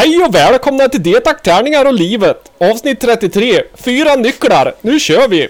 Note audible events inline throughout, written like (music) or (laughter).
Hej och välkomna till Det tärningar och livet! Avsnitt 33, fyra nycklar, nu kör vi!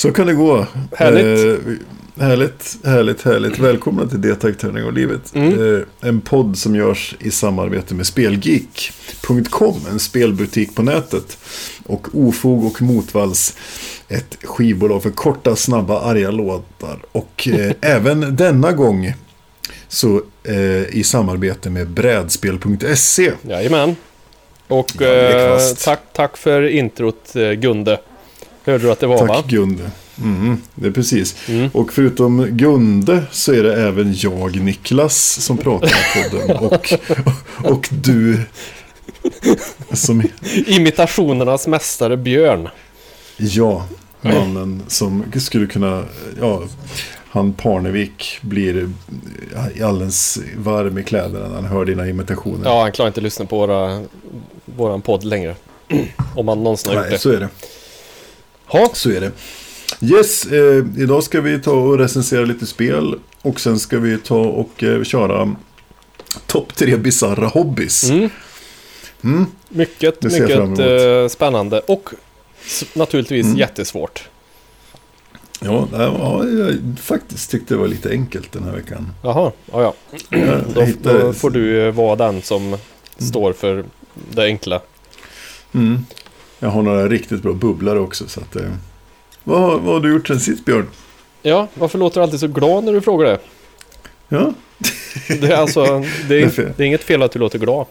Så kan det gå. Härligt. Eh, härligt, härligt, härligt. Välkomna till Det tack, tärning och livet. Mm. Eh, en podd som görs i samarbete med Spelgeek.com, en spelbutik på nätet. Och Ofog och Motvalls, ett skivbolag för korta, snabba, arga låtar. Och eh, (laughs) även denna gång så eh, i samarbete med brädspel.se. Jajamän. Och Ja, eh, tack, tack för introt eh, Gunde. Hörde du att det var va? Tack Gunde. Mm, det är precis. Mm. Och förutom Gunde så är det även jag, Niklas, som pratar i podden. (laughs) Och, och du som, Imitationernas mästare Björn. ja, mannen som skulle kunna, ja, han Parnevik blir alldeles varm i kläderna när han hör dina imitationer. Ja, han klarar inte att lyssna på våra, våran podd längre. (clears throat) Om han någonsin har gjort Nej, det. så är det. Ha, Så är det. Yes, eh, idag ska vi ta och recensera lite spel. Och sen ska vi ta och eh, köra topp tre bisarra hobbys. mm. Mm. Mycket, mycket eh, spännande och naturligtvis Mm. jättesvårt. Ja, det var, jag faktiskt tyckte det var lite enkelt den här veckan. Jaha, ja, ja. Då, då får du eh, vara den som står för det enkla. Mm. Jag har några riktigt bra bubblare också. Så att, eh, vad, vad har du gjort sen sist Björn? Ja, varför låter du alltid så glad när du frågar det? Ja, Det är alltså, det är, (laughs) det är inget fel att du låter glad.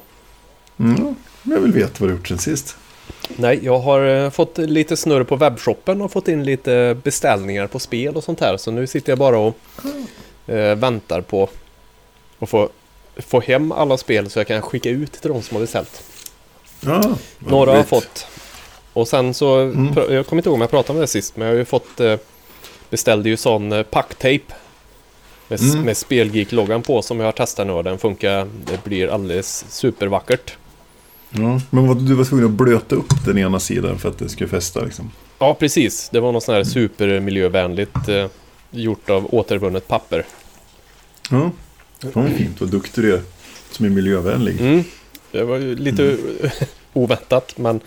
mm. jag vill veta vad du har gjort sen sist. Nej, jag har eh, fått lite snurr på webbshoppen och fått in lite beställningar på spel och sånt här. Så nu sitter jag bara och eh, väntar på att få, få hem alla spel så jag kan skicka ut till de som har beställt. Ja, vad Några har fått. Och sen så, Mm. jag kommer inte ihåg om jag pratade om det sist, men jag har ju fått eh, beställde ju sån eh, packtejp med, Mm. med Spelgeek-loggan på som jag har testat nu och den funkar. Det blir alldeles supervackert. Ja, men vad, du var tvungen att blöta upp den ena sidan för att det skulle fästa liksom. Ja, precis. Det var något sånt här supermiljövänligt eh, gjort av återvunnet papper. Ja, fan vad fint, vad duktig du är. Som är miljövänlig. Mm. Det var ju lite (laughs) oväntat, men,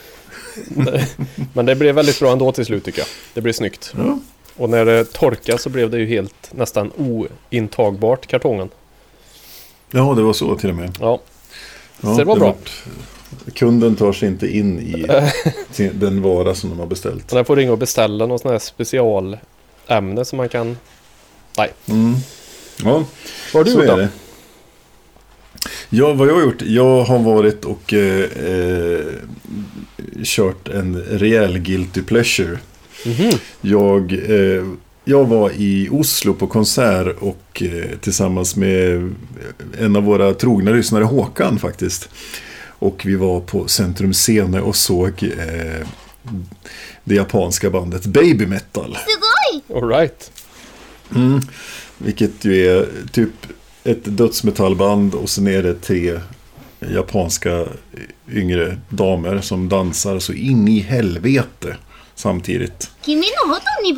men det blev väldigt bra ändå till slut tycker jag. Det blev snyggt. Ja, Och när det torkade så blev det ju helt nästan ointagbart, kartongen. ja, det var så till och med. Ja, Ja, Så det var bra. vart- kunden tar sig inte in i (laughs) den vara som de har beställt. jag får ringa och beställa något sånt här specialämne som man kan... Mm. Ja, Vad har du så gjort då? Ja, vad jag har gjort? Jag har varit och eh, eh, kört en rejäl guilty pleasure. Mhm. Jag, eh, jag var i Oslo på konsert och eh, tillsammans med en av våra trogna lyssnare Håkan faktiskt. Och vi var på Centrum Scene och såg eh, det japanska bandet Baby Metal. All right. Mm. Vilket ju är typ ett dödsmetallband och sen är det tre japanska yngre damer som dansar så in i helvete samtidigt. Kimi no hoto ni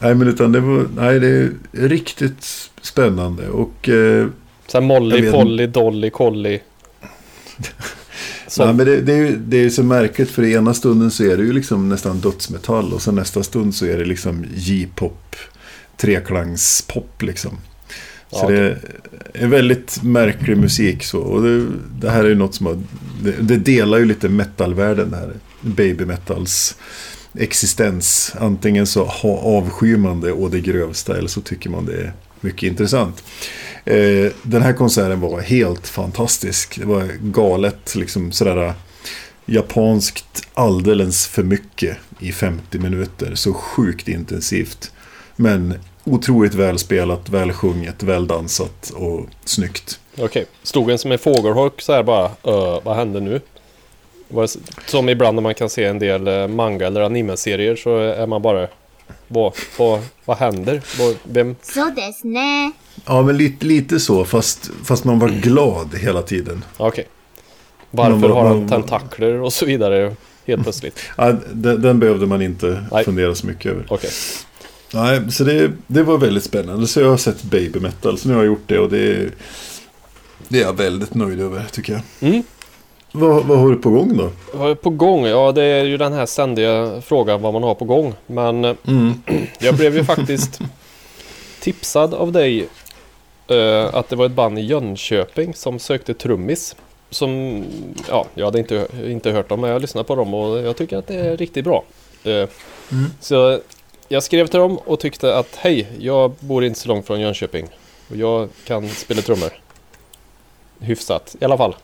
Nej, men utan det var, nej, det är riktigt spännande och... Eh, Sen Molly, Polly, Dolly, Colly. (laughs) nej, men det, det, är ju, det är så märkligt för i ena stunden så är det ju liksom nästan dödsmetall och sen nästa stund så är det liksom J-pop, treklangspop liksom. Så Ja, det är väldigt märklig musik så. Och det, det här är ju något som har, det, det delar ju lite metalvärlden det här. Baby metals existens. Antingen så avskyr man det och det grövsta eller så tycker man det är mycket intressant. Eh, den här konserten var helt fantastisk. Det var galet liksom sådär japanskt alldeles för mycket i 50 minuter. Så sjukt intensivt. Men otroligt välspelat, välsjunget, väldansat och snyggt. Okej, okay. stod en som en fågelholk så här bara, uh, vad hände nu? Som ibland när man kan se en del eh, manga eller anime-serier så är man bara vad, vad, vad händer? Vad, vem? Så desne. Ja, men lite, lite så, fast, fast man var glad hela tiden. Okej. Okay. Varför man, har han tentakler och så vidare helt plötsligt? ja, den, den behövde man inte Nej. fundera så mycket över. Okay. Nej, så det, det var väldigt spännande. Så jag har sett Baby Metal, så nu har jag gjort det och det, det är jag väldigt nöjd över, tycker jag. Mm. Vad, vad har du på gång då? Vad är på gång? Ja, det är ju den här ständiga frågan vad man har på gång. Men eh, Mm. (clears throat) jag blev ju faktiskt tipsad av dig eh, att det var ett band i Jönköping som sökte trummis. Som, ja, jag hade inte, inte hört dem men jag lyssnade på dem och jag tycker att det är riktigt bra. Eh, Mm. Så jag skrev till dem och tyckte att hej, jag bor inte så långt från Jönköping. Och jag kan spela trummor. Hyfsat i alla fall.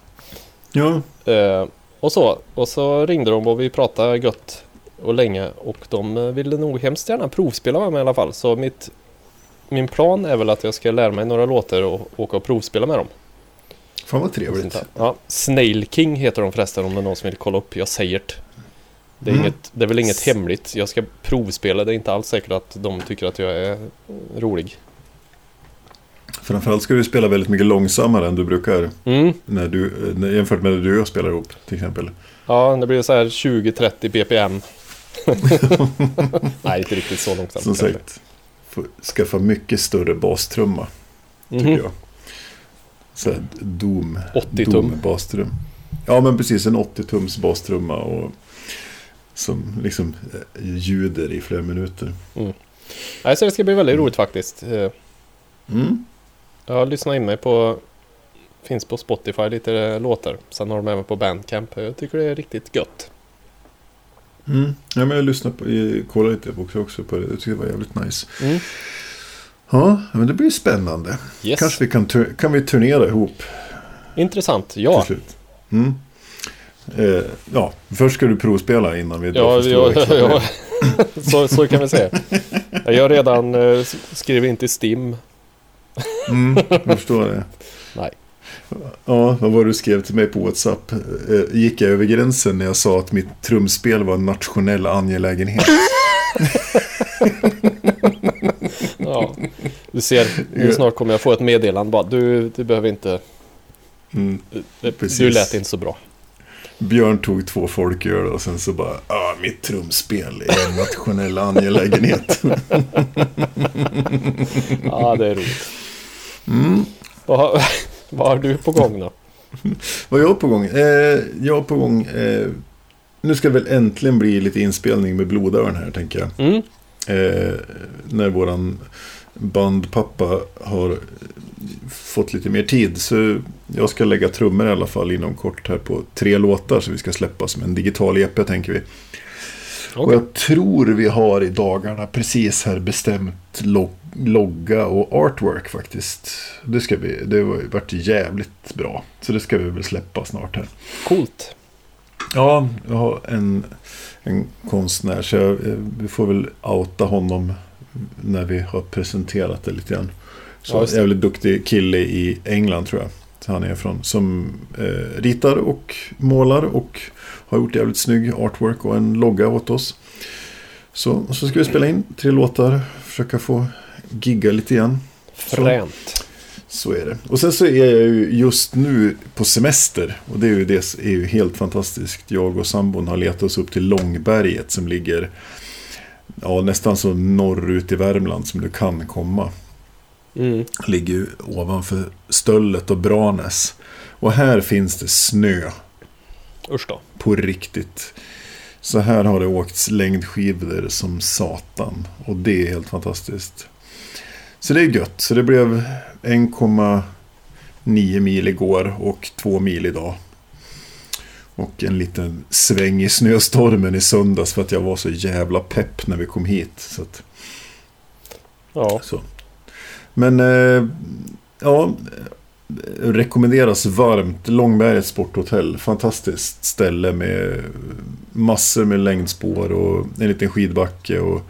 Ja, Eh, och så. Och så ringde de och vi pratade gött och länge. Och de eh, ville nog hemskt gärna provspela med mig i alla fall. Så mitt, min plan är väl att jag ska lära mig några låtar och åka och provspela med dem. fan vad trevligt. Ja, Snail King heter de förresten om det är någon som vill kolla upp. Jag säger det. Det är, Mm. inget, det är väl inget hemligt. Jag ska provspela. Det är inte alls säkert att de tycker att jag är rolig. Framförallt ska du spela väldigt mycket långsammare än du brukar. Mm. När du, eh, jämfört med när du och jag spelar ihop, till exempel. Ja, det blir så här 20-30 BPM. (laughs) Nej, inte riktigt så långsamt. Som sagt, skaffa mycket större bastrumma, tycker Mhm. jag. Så här, Doom. 80 tum. Doom. Ja, men precis. En 80-tums bastrumma och som liksom eh, ljuder i flera minuter. Nej, så det ska bli väldigt roligt faktiskt. Eh, Mm. Jag har lyssnat in mig på Finns på Spotify lite låtar. Sen har de även på Bandcamp. Jag tycker det är riktigt gött. Mm. Ja, men jag lyssnade på, jag kollade lite också, också på det. Jag tyckte det var jävligt nice. Mm. Ja, men det blir spännande. Yes. Kanske vi kan, kan vi turnera ihop Intressant. Ja. till slut. Mm. Eh, ja, först ska du provspela innan vi Ja, ja, ja, (laughs) så, så kan vi säga. Jag har redan eh, skrivit in till Stim. Mm, (laughs) jag förstår det. Nej. Ja, vad var du skrev till mig på WhatsApp? Eh, Gick jag över gränsen när jag sa att mitt trumspel var en nationell angelägenhet? (laughs) Ja. Du ser, nu snart kommer jag få ett meddelande bara. Du, du behöver inte... Mm. Du lät inte så bra. Björn tog två folköl och sen så bara, ah, mitt trumspel är en nationell angelägenhet. (laughs) Ja, det är roligt. Mm. Vad, (laughs) vad har du på gång då? (laughs) Vad jag har på gång? Eh, jag har på gång, eh, nu ska det väl äntligen bli lite inspelning med blodörn här tänker jag. Mm. Eh, när våran bandpappa har fått lite mer tid. Så jag ska lägga trummor i alla fall inom kort här på tre låtar. Så vi ska släppa som en digital EP tänker vi. Och Okej. jag tror vi har i dagarna precis här bestämt log logga och artwork faktiskt. Det ska vi, det har varit jävligt bra. Så det ska vi väl släppa snart här. Coolt. Ja, jag har en, en konstnär så jag, eh, vi får väl outa honom när vi har presenterat det lite grann. Så Ja, jävligt duktig kille i England tror jag. Han är ifrån. Som eh, ritar och målar och har gjort jävligt snygg artwork och en logga åt oss. Så, så ska vi spela in tre låtar. Försöka få gigga lite grann. Fränt. Så är det. Och sen så är jag ju just nu på semester. Och det är ju, det är ju helt fantastiskt. Jag och sambon har letat oss upp till Långberget som ligger ja, nästan så norrut i Värmland som du kan komma. Mm. Ligger ju ovanför Stöllet och Branäs. Och här finns det snö Usch då. på riktigt. Så här har det åkts längdskidor som satan. Och det är helt fantastiskt. Så det är gött. Så det blev 1,9 mil igår och 2 mil idag. Och en liten sväng i snöstormen i söndags för att jag var så jävla pepp när vi kom hit. Så att, Ja. så. Men eh, ja, rekommenderas varmt. Långbergets sporthotell. Fantastiskt ställe med massor med längdspår och en liten skidbacke och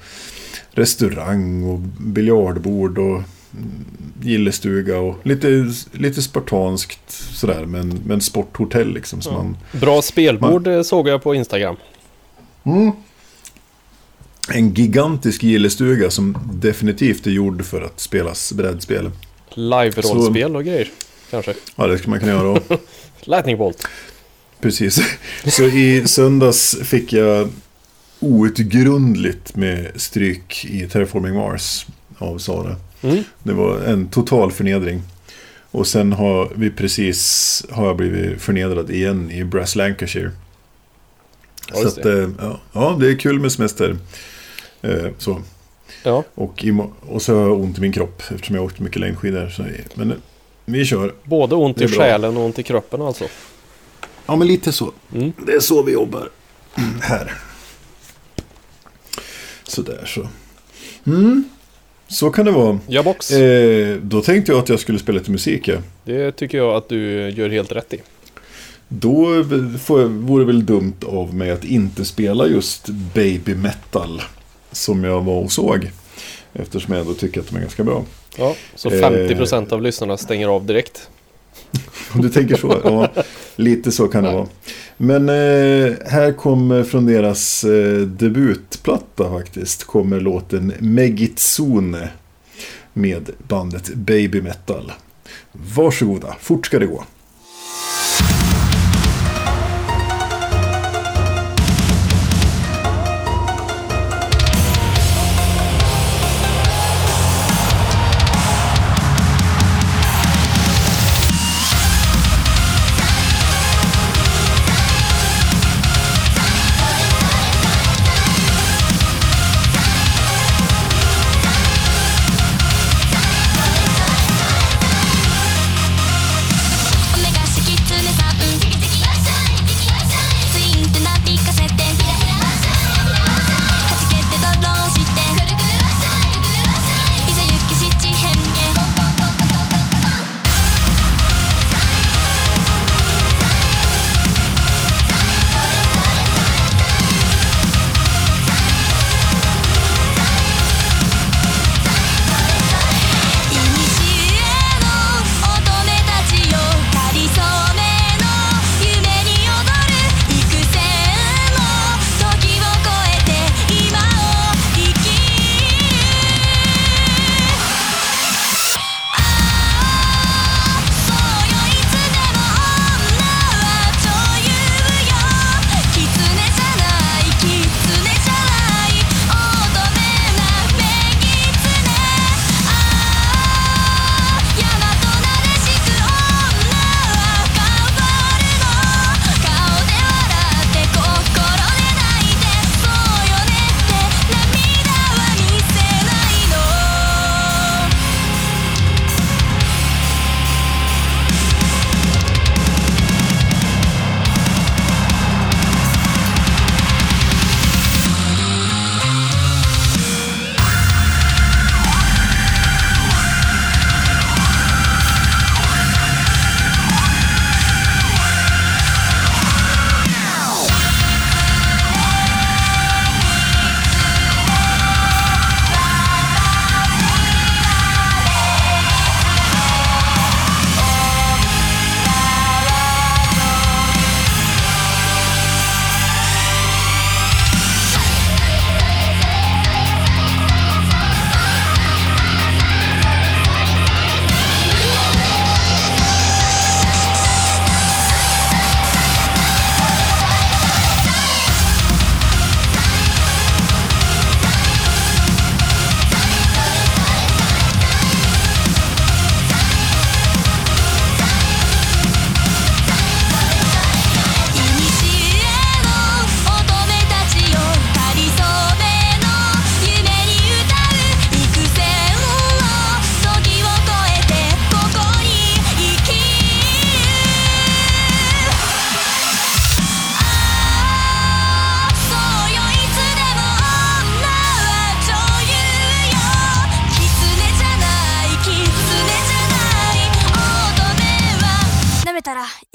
restaurang och biljardbord och gillestuga och lite, lite spartanskt sådär men, men sporthotell liksom. Som Ja. man, Bra spelbord eh, såg jag på Instagram. Mm. En gigantisk gillestuga som definitivt är gjord för att spelas brädspel. Live-rollspel och grejer. Kanske. Ja, det ska man kunna göra. (laughs) Lightning Bolt. Precis. Så i söndags fick jag outgrundligt med stryk i Terraforming Mars av Sara. Mm. Det var en total förnedring. Och sen har vi precis har jag blivit förnedrad igen i Brass Lancashire. Ja, så att, eh, ja, ja, det är kul med semester. Eh, så. Ja, Och, och så har jag ont i min kropp eftersom jag åkt mycket längdskidor. Så, men eh, vi kör. både ont i själen och ont i kroppen alltså. Ja, men lite så. Mm. Det är så vi jobbar här. Sådär så. Mm. Så kan det vara. Ja, box. Eh, då tänkte jag att jag skulle spela lite musik. Ja. Det tycker jag att du gör helt rätt i. Då får jag, vore det väl dumt av mig att inte spela just baby metal. Som jag var och såg. Eftersom jag ändå tycker att de är ganska bra. Ja, så Eh. 50% av lyssnarna stänger av direkt. (laughs) Om du tänker så. Ja, lite så kan det vara. Men eh, här kommer från deras eh, debutplatta faktiskt. Kommer låten Megitsune. Med bandet Baby Metal. Varsågoda, fort ska det gå.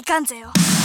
かんぜよ。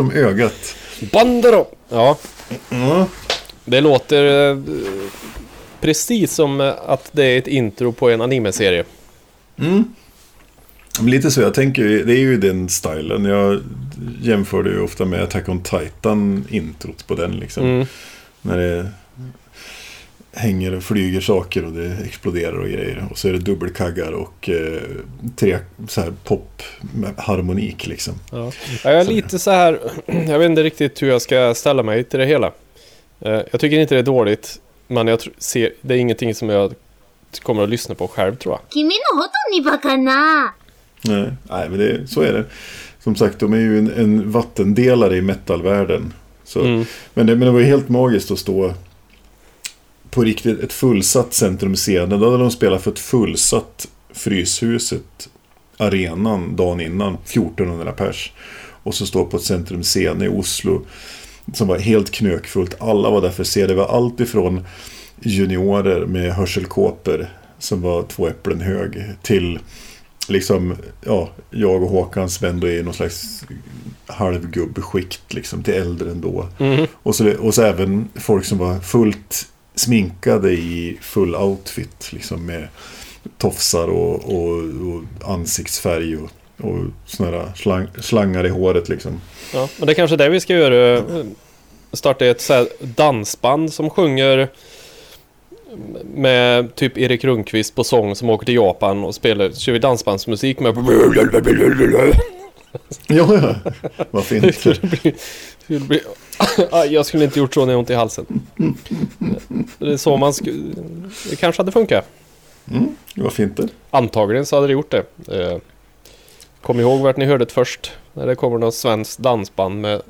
Som ögat. Bandero! Ja, Ja. det låter eh, precis som eh, att det är ett intro på en anime-serie. Men Lite så, jag tänker, det är ju den stilen. Jag jämför det ju ofta med Attack on Titan introt på den liksom. Mm. När det hänger och flyger saker och det exploderar och grejer. Och så är det dubbelkaggar och eh, tre popharmonik liksom. Ja. Jag är lite så här, (clears throat) jag vet inte riktigt hur jag ska ställa mig till det hela. Eh, jag tycker inte det är dåligt, men jag ser, det är ingenting som jag kommer att lyssna på själv tror jag. Kimi no hoto ni bakana! Nej, nej men det, så är det. Som sagt, de är ju en, en vattendelare i metalvärlden. Så, mm. men, det, men det var ju helt magiskt att stå på riktigt ett fullsatt centrumscenen. Då hade de spelat för ett fullsatt Fryshuset, arenan, dagen innan. 1400 pers. Och så stå på ett centrumscen i Oslo. Som var helt knökfullt. Alla var där för att se. Det var allt ifrån juniorer med hörselkåpor som var två äpplen hög till liksom, ja, jag och Håkan Sven då är i någon slags halvgubbskikt liksom till äldre ändå. Mhm. Och, så, och så även folk som var fullt sminkade i full outfit liksom med tofsar och, och, och ansiktsfärg och, och såna där slang, slangar i håret liksom. Ja, men det är kanske det vi ska göra. Starta ett så här dansband som sjunger med typ Erik Rundqvist på sång som åker till Japan och spelar. Så kör vi dansbandsmusik med... Ja, ja. Vad fint. (laughs) Det skulle bli... det skulle bli Aj, (laughs) jag skulle inte gjort så när jag har ont i halsen. Det är så man skulle... Det kanske hade funkat. Mm, fint det. Antagligen så hade det gjort det. Eh, Kom ihåg vart ni hörde det först. När det kommer något svenskt dansband med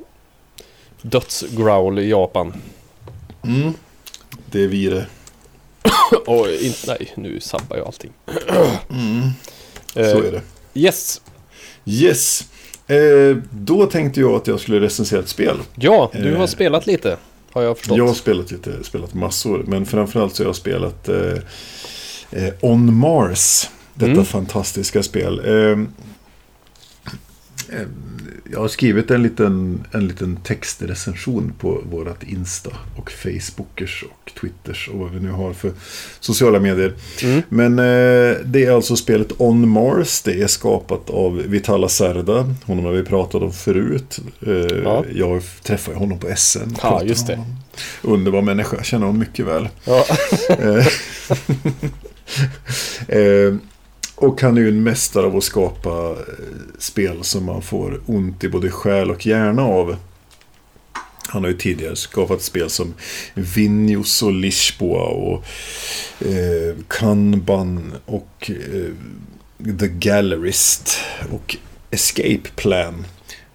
dödsgrowl i Japan. Mm. Det är vi det. (coughs) Och in, nej, nu sabbar jag allting. Så Eh, är det. Yes. Yes. Eh, då tänkte jag att jag skulle recensera ett spel. Ja, du har Eh, spelat lite. Har jag förstått. Jag har spelat lite, spelat massor. Men framförallt så har jag spelat eh, eh, On Mars. Detta Mm. fantastiska spel. Eh, eh, jag har skrivit en liten, en liten textrecension på vårat Insta och Facebookers och Twitters och vad vi nu har för sociala medier. Mm. Men eh, det är alltså spelet On Mars. Det är skapat av Vitala Serda. Honom har vi pratat om förut. Eh, Ja. Jag träffade honom på SN. Ja, just det. honom. Underbar människa, jag känner honom mycket väl. Ja. (laughs) Eh, (laughs) och han är ju en mästare av att skapa eh, spel som man får ont i både själ och hjärna av. Han har ju tidigare skapat spel som Vinjos och Lisboa och eh, Kanban och eh, The Gallerist och Escape Plan,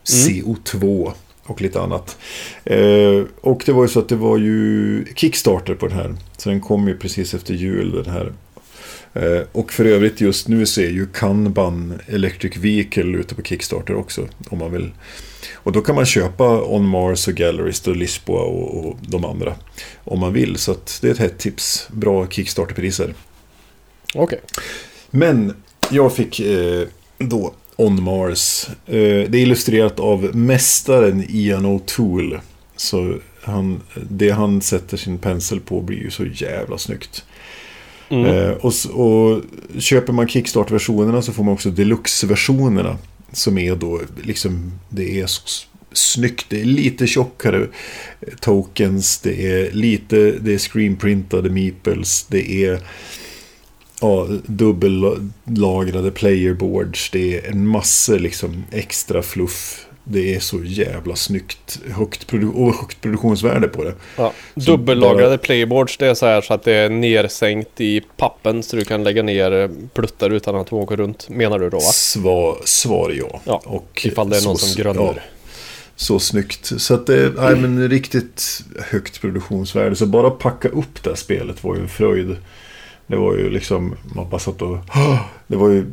CO2 och lite annat. Eh, och det var ju så att det var ju Kickstarter på den här. Så den kom ju precis efter jul den här. Eh, och för övrigt just nu så är ju Kanban Electric Vehicle ute på Kickstarter också. Om man vill. Och då kan man köpa On Mars och Gallerist och Lisboa och, och de andra. Om man vill. Så det är ett hett tips. Bra Kickstarterpriser. Okej. Men jag fick eh, då On Mars. Eh, det är illustrerat av mästaren Ian O'Toole. Så han, det han sätter sin pensel på blir ju så jävla snyggt. Mm. Eh, och, och köper man Kickstart-versionerna så får man också Deluxe-versionerna. Som är då liksom, det är så snyggt. Det är lite tjockare eh, tokens. Det är lite, det är screenprintade meeples. Det är ja, dubbellagrade playerboards. Det är en massa liksom extra fluff. Det är så jävla snyggt. Högt, produ- och högt produktionsvärde på det. Ja. Dubbellagrade bara- playboards, det är så här så att det är nersänkt i pappen så du kan lägga ner eh, pluttar utan att de åker runt. Menar du då va? Svar, svar ja. Ja, och Ifall det är någon så- som grunnar. ja, så snyggt. Så att det är men riktigt högt produktionsvärde. Så bara packa upp det här spelet var ju en fröjd. Det var ju liksom, man bara satt och... (gasps) Det var ju...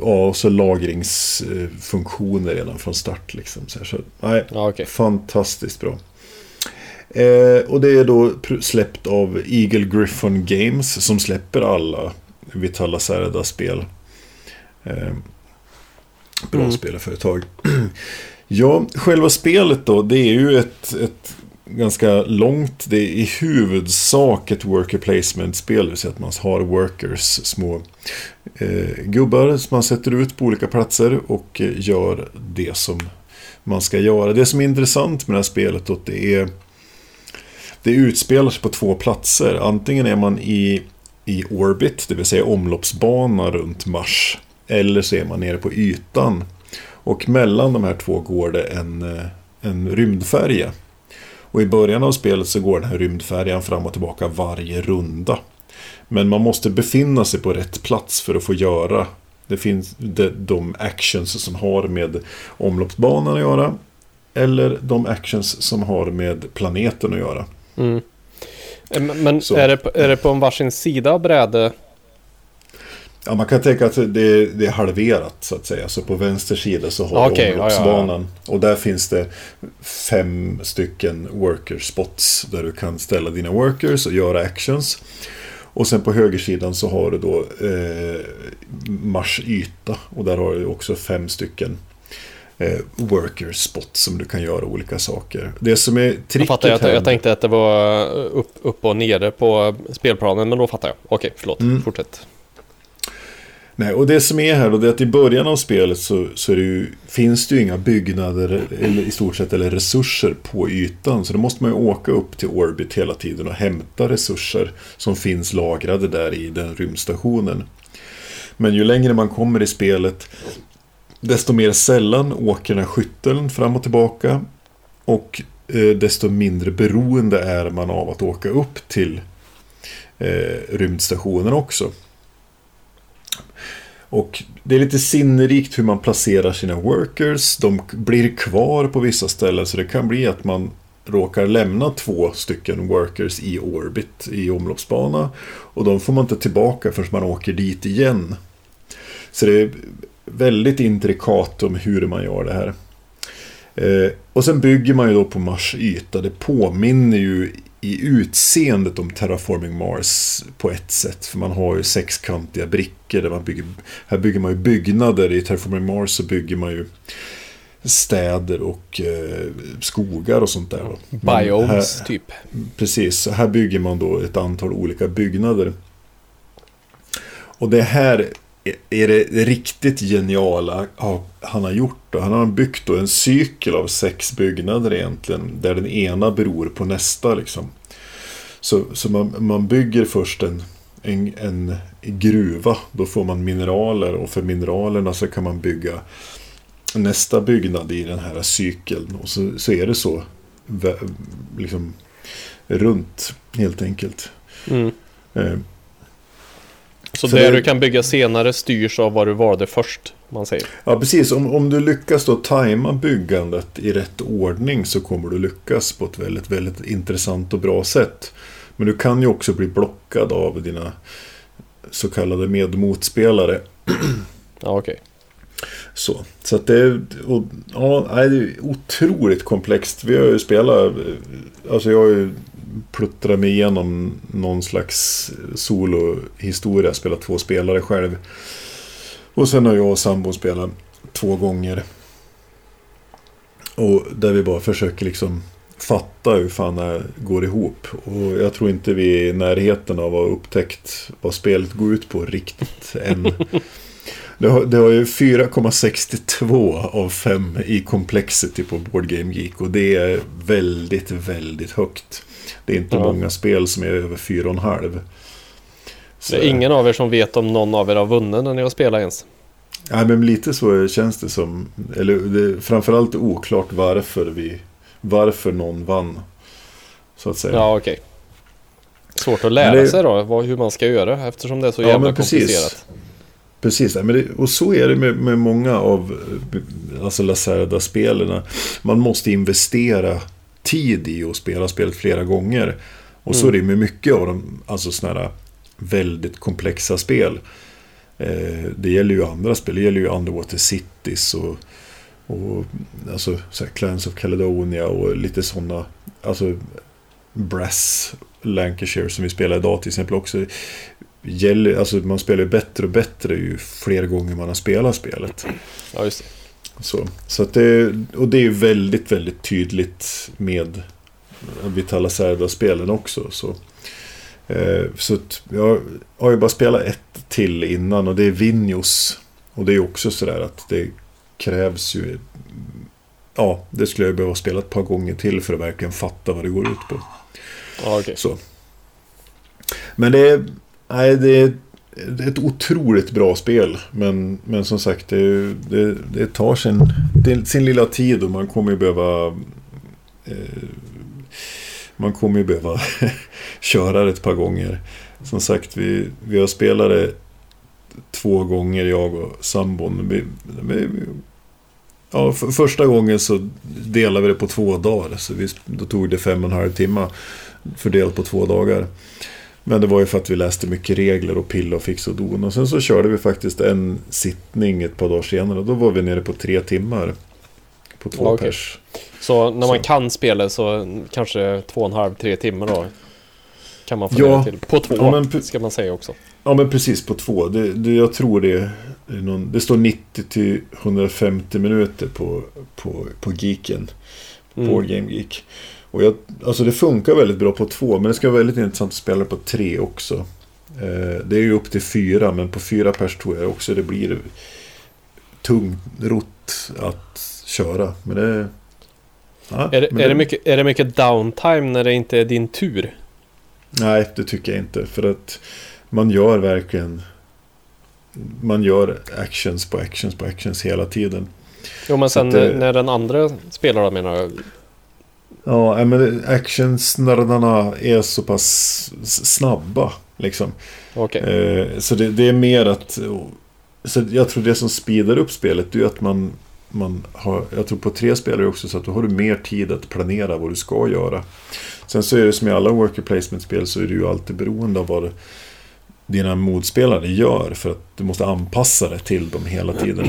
Ja, och så lagringsfunktioner redan från start liksom. Så, nej, Ja, okej. Fantastiskt bra. Eh, och det är då släppt av Eagle Griffon Games som släpper alla Vitala Serda-spel. Eh, Bra Mm. spelarföretag. (clears throat) ja, själva spelet då, det är ju ett, ett ganska långt, det är i huvudsak ett worker placement-spel. Det vill säga att man har workers, små eh, gubbar som man sätter ut på olika platser och eh, gör det som man ska göra. Det som är intressant med det här spelet då, det är det utspelar sig på två platser. Antingen är man i, i orbit, det vill säga omloppsbana runt Mars. Eller så är man nere på ytan. Och mellan de här två går det en, eh, en rymdfärja. Och i början av spelet så går den här rymdfärjan fram och tillbaka varje runda. Men man måste befinna sig på rätt plats för att få göra det finns de, de actions som har med omloppsbanan att göra. Eller de actions som har med planeten att göra. Mm. Eh, Men men Så. är det, på- är det på en varsin sida av bräde? Ja, man kan tänka att det, det är halverat så att säga. Så på vänster sida så har Okej, du ja, ja, ja. omloppsbanan. Och där finns det fem stycken worker spots. Där du kan ställa dina workers och göra actions. Och sen på högersidan så har du då eh, Mars yta. Och där har du också fem stycken eh, worker spots som du kan göra olika saker. Det som är Jag, tricket fattar, jag, här... jag tänkte att det var upp, upp och nere på spelplanen, men då fattar jag. Okej, förlåt. Mm. Fortsätt. Nej, och det som är här då, det är att i början av spelet så, så är det ju, finns det ju inga byggnader eller, i stort sett eller resurser på ytan. Så då måste man ju åka upp till Orbit hela tiden och hämta resurser som finns lagrade där i den rymdstationen. Men ju längre man kommer i spelet desto mer sällan åker den här skytteln fram och tillbaka. Och eh, desto mindre beroende är man av att åka upp till eh, rymdstationen också. Och det är lite sinnrikt hur man placerar sina workers. De blir kvar på vissa ställen så det kan bli att man råkar lämna två stycken workers i orbit i omloppsbana. Och de får man inte tillbaka förrän man åker dit igen. Så det är väldigt intrikat om hur man gör det här. Eh, och sen bygger man ju då på Mars yta. Det påminner ju i utseendet om Terraforming Mars på ett sätt. För man har ju sexkantiga brickor. Där man bygger, här bygger man ju byggnader. I Terraforming Mars så bygger man ju städer och eh, skogar och sånt där. Biomes, här, typ. Precis, här bygger man då ett antal olika byggnader. Och det här är det riktigt geniala han har gjort. Då. Han har byggt då en cykel av sex byggnader egentligen. Där den ena beror på nästa liksom. Så, så man, man bygger först en, en, en gruva. Då får man mineraler och för mineralerna så kan man bygga nästa byggnad i den här cykeln. Och så, så är det så liksom runt helt enkelt. Mm. Eh, Så Så det, det- du kan bygga senare styrs av vad du valde först, man säger. Ja, precis. Om, om du lyckas då tajma byggandet i rätt ordning så kommer du lyckas på ett väldigt, väldigt intressant och bra sätt. Men du kan ju också bli blockad av dina så kallade medmotspelare. (clears throat) Ja, okej. Så, så att det, är- och, ja, det är otroligt komplext. Vi har ju spelat, alltså jag har ju pluttrat mig igenom någon slags solohistoria, spelat två spelare själv. Och sen har jag och sambon spelat två gånger. Och där vi bara försöker liksom fatta hur fan det går ihop. Och jag tror inte vi är i närheten av att ha upptäckt vad spelet går ut på riktigt än. (laughs) Det har, det har ju 4,62 av 5 i complexity på Board Game Geek och det är väldigt, väldigt högt. Det är inte Ja. många spel som är över 4,5. Så- Det är ingen av er som vet om någon av er har vunnit när ni har spelat ens. Nej, men lite så känns det som. Eller det är framförallt oklart varför vi... Varför någon vann. Så att säga. Ja, okej. Svårt att lära det- sig då, vad, hur man ska göra eftersom det är så Ja, jävla komplicerat. Precis, men det, och så är det med, med många av eh, alltså Lacerda-spelarna. Man måste investera tid i att spela spelet flera gånger. Och så är det med mycket av de alltså såna här väldigt komplexa spel. Eh, det gäller ju andra spel, det gäller ju Underwater Cities och, och alltså, så här, Clans of Caledonia och lite sådana. Alltså Brass Lancashire som vi spelar idag till exempel också. gäller, alltså man spelar ju bättre och bättre ju fler gånger man har spelat spelet. Ja, just det. Så, så att det, och det är ju väldigt, väldigt tydligt med Vitala Serda-spelen också. Så, eh, så att jag har ju bara spelat ett till innan och det är Vinjos. Och det är också sådär att det krävs ju... Ja, det skulle jag behöva spela ett par gånger till för att verkligen fatta vad det går ut på. Ja, okej. Så. Men det är, nej, det är ett otroligt bra spel. Men, men som sagt, det, det, det tar sin, det, sin lilla tid och man kommer ju behöva... Eh, man kommer ju behöva (laughs) köra det ett par gånger. Som sagt, vi, vi har spelat det två gånger, jag och sambon. Vi, vi, ja, för, första gången så delade vi det på två dagar. Så vi, då tog det fem och en halv timme fördelat på två dagar. Men det var ju för att vi läste mycket regler och pilla och fix och don. Och sen så körde vi faktiskt en sittning ett par dagar senare. Då var vi nere på tre timmar. På två Ja, okej. pers. Så när man Så. kan spela så kanske två och en halv, tre timmar då? Kan man få Ja. till. På två, Ja, men ska man säga också. Ja men precis på två. Det, det, jag tror det är någon, Det står 90 till 150 minuter på, på, på Geeken. Mm. Board Game Geek. Och jag, alltså det funkar väldigt bra på två. Men det ska vara väldigt intressant att spela på tre också. Eh, det är ju upp till fyra. Men på fyra pers tror jag också det blir tungrott att köra. Men det... Ja, Är, det, men är, det mycket, är det mycket downtime när det inte är din tur? Nej, det tycker jag inte. För att man gör verkligen... Man gör actions på actions på actions hela tiden. Jo men sen det- när- den andra spelaren menar jag. Ja, men actionsnördarna är så pass snabba. Liksom. Okej. Eh, så det, det är mer att... Så jag tror det som speedar upp spelet är att man, man har... Jag tror på tre spelare också så att då har du mer tid att planera vad du ska göra. Sen så är det som i alla worker placement-spel så är du ju alltid beroende av vad dina motspelare gör. För att du måste anpassa det till dem hela tiden.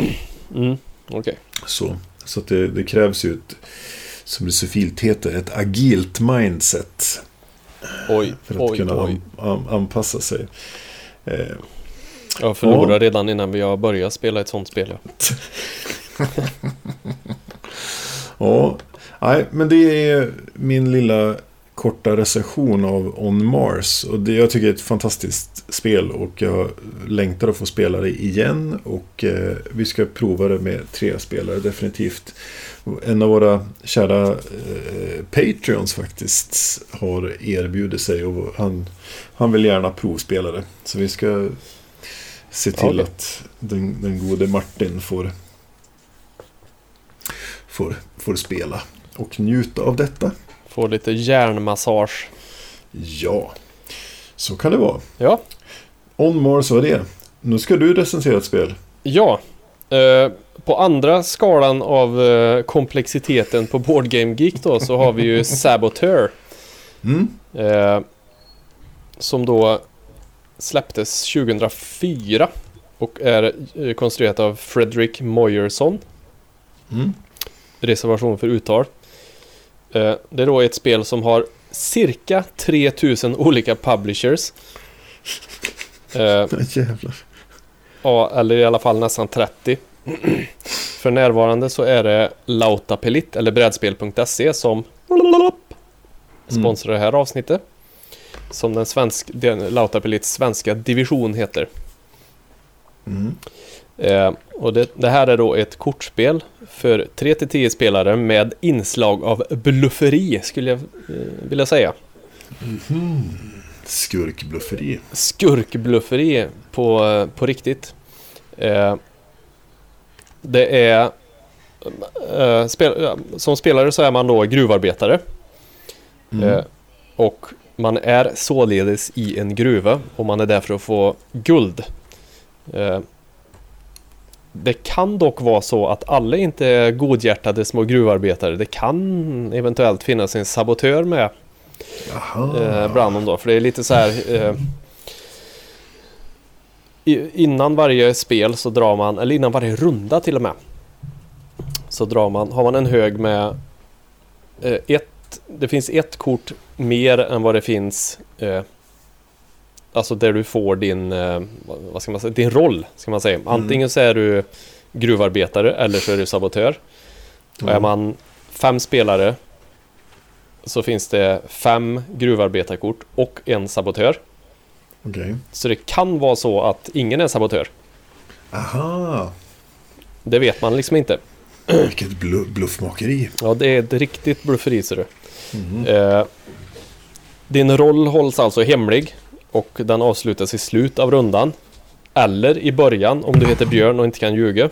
Mm. Okej. Så, så det, det krävs ju ett, som det så fint heter, ett agilt mindset. Oj, För att oj, kunna oj. an, an, anpassa sig. Jag förlorade redan innan vi har börjat spela ett sånt spel. Ja. (laughs) Ja, nej, men det är min lilla korta recension av On Mars. Och det, jag tycker det är ett fantastiskt spel och jag längtar att få spela det igen. Och eh, vi ska prova det med tre spelare definitivt. En av våra kära eh, Patreons faktiskt har erbjudit sig och han, han vill gärna provspela det. Så vi ska se till Okej. att den, den gode Martin får får, får spela och njuta av detta. Få lite hjärnmassage. Ja, så kan det vara. Ja, On Mars var det. Nu ska du recensera ett spel. ja. Eh, på andra skalan av eh, komplexiteten på Board Game Geek då så har vi ju (laughs) Saboteur. Mm. Eh, som då släpptes 2004 och är eh, konstruerat av Fredrik Moyerson. Mm. Reservation för uttal. Eh, det är då ett spel som har cirka 3000 olika publishers. Eh, (laughs) Jävlar. ja, eller i alla fall nästan 30. (clears throat) För närvarande så är det Lautapelit eller brädspel.se som sponsrar det här avsnittet. Som den svensk, Lautapelits svenska division heter. Mm. Eh, och det, det här är då ett kortspel för 3-10 spelare med inslag av blufferi skulle jag eh, vilja säga. Skurkblufferi. Skurkblufferi på, eh, på riktigt. Eh, det är... Eh, spel, som spelare så är man då gruvarbetare. Mm. Eh, och man är således i en gruva och man är där för att få guld. Det kan dock vara så att alla inte är godhjärtade små gruvarbetare. Det kan eventuellt finnas en sabotör med eh, bland dem då. För det är lite så här... Eh, innan varje spel så drar man, eller innan varje runda till och med. Så drar man, har man en hög med eh, ett, det finns ett kort mer än vad det finns eh, Alltså där du får din, eh, vad ska man säga, din roll, ska man säga. Antingen så är du gruvarbetare eller så är du sabotör. Och är Ja. man fem spelare så finns det fem gruvarbetarkort och en sabotör. Okej. Så det kan vara så att ingen är sabotör. Aha, Det vet man liksom inte. vilket blu- bluffmakeri. Ja, det är ett riktigt blufferi ser du. Eh, din roll hålls alltså hemlig och den avslutas i slut av rundan. Eller i början om du heter Björn och inte kan ljuga.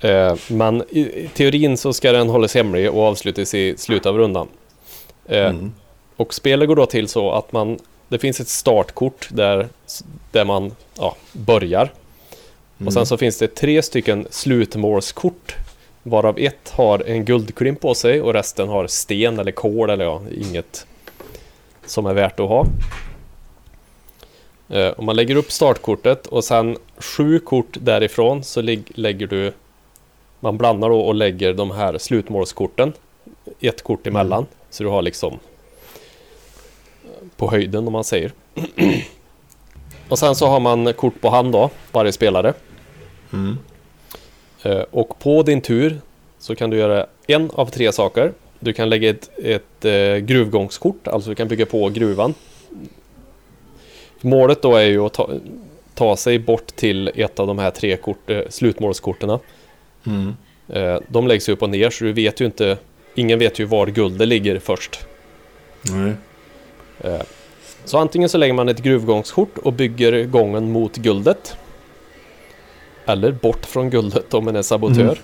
(laughs) eh, men i, teorin så ska den hållas hemlig och avslutas i slutet av rundan. Eh, Mm. Och spelet går då till så att man Det finns ett startkort där, där man ja, börjar. Och sen så finns det tre stycken slutmålskort. Varav ett har en guldklimp på sig och resten har sten eller kol eller ja, inget som är värt att ha. Eh, och man lägger upp startkortet och sen sju kort därifrån så lägger du Man blandar då och lägger de här slutmålskorten Ett kort emellan så du har liksom På höjden om man säger (clears throat) Och sen så har man kort på hand då Varje spelare Mm. Eh, Och på din tur så kan du göra en av tre saker. Du kan lägga ett, ett eh, gruvgångskort, alltså du kan bygga på gruvan. Målet då är ju att ta, ta sig bort till ett av de här tre kort, eh, slutmålskorten. Mm. De läggs ju upp och ner så du vet ju inte, ingen vet ju var guldet ligger först. Nej. Så antingen så lägger man ett gruvgångskort och bygger gången mot guldet. Eller bort från guldet om man är sabotör.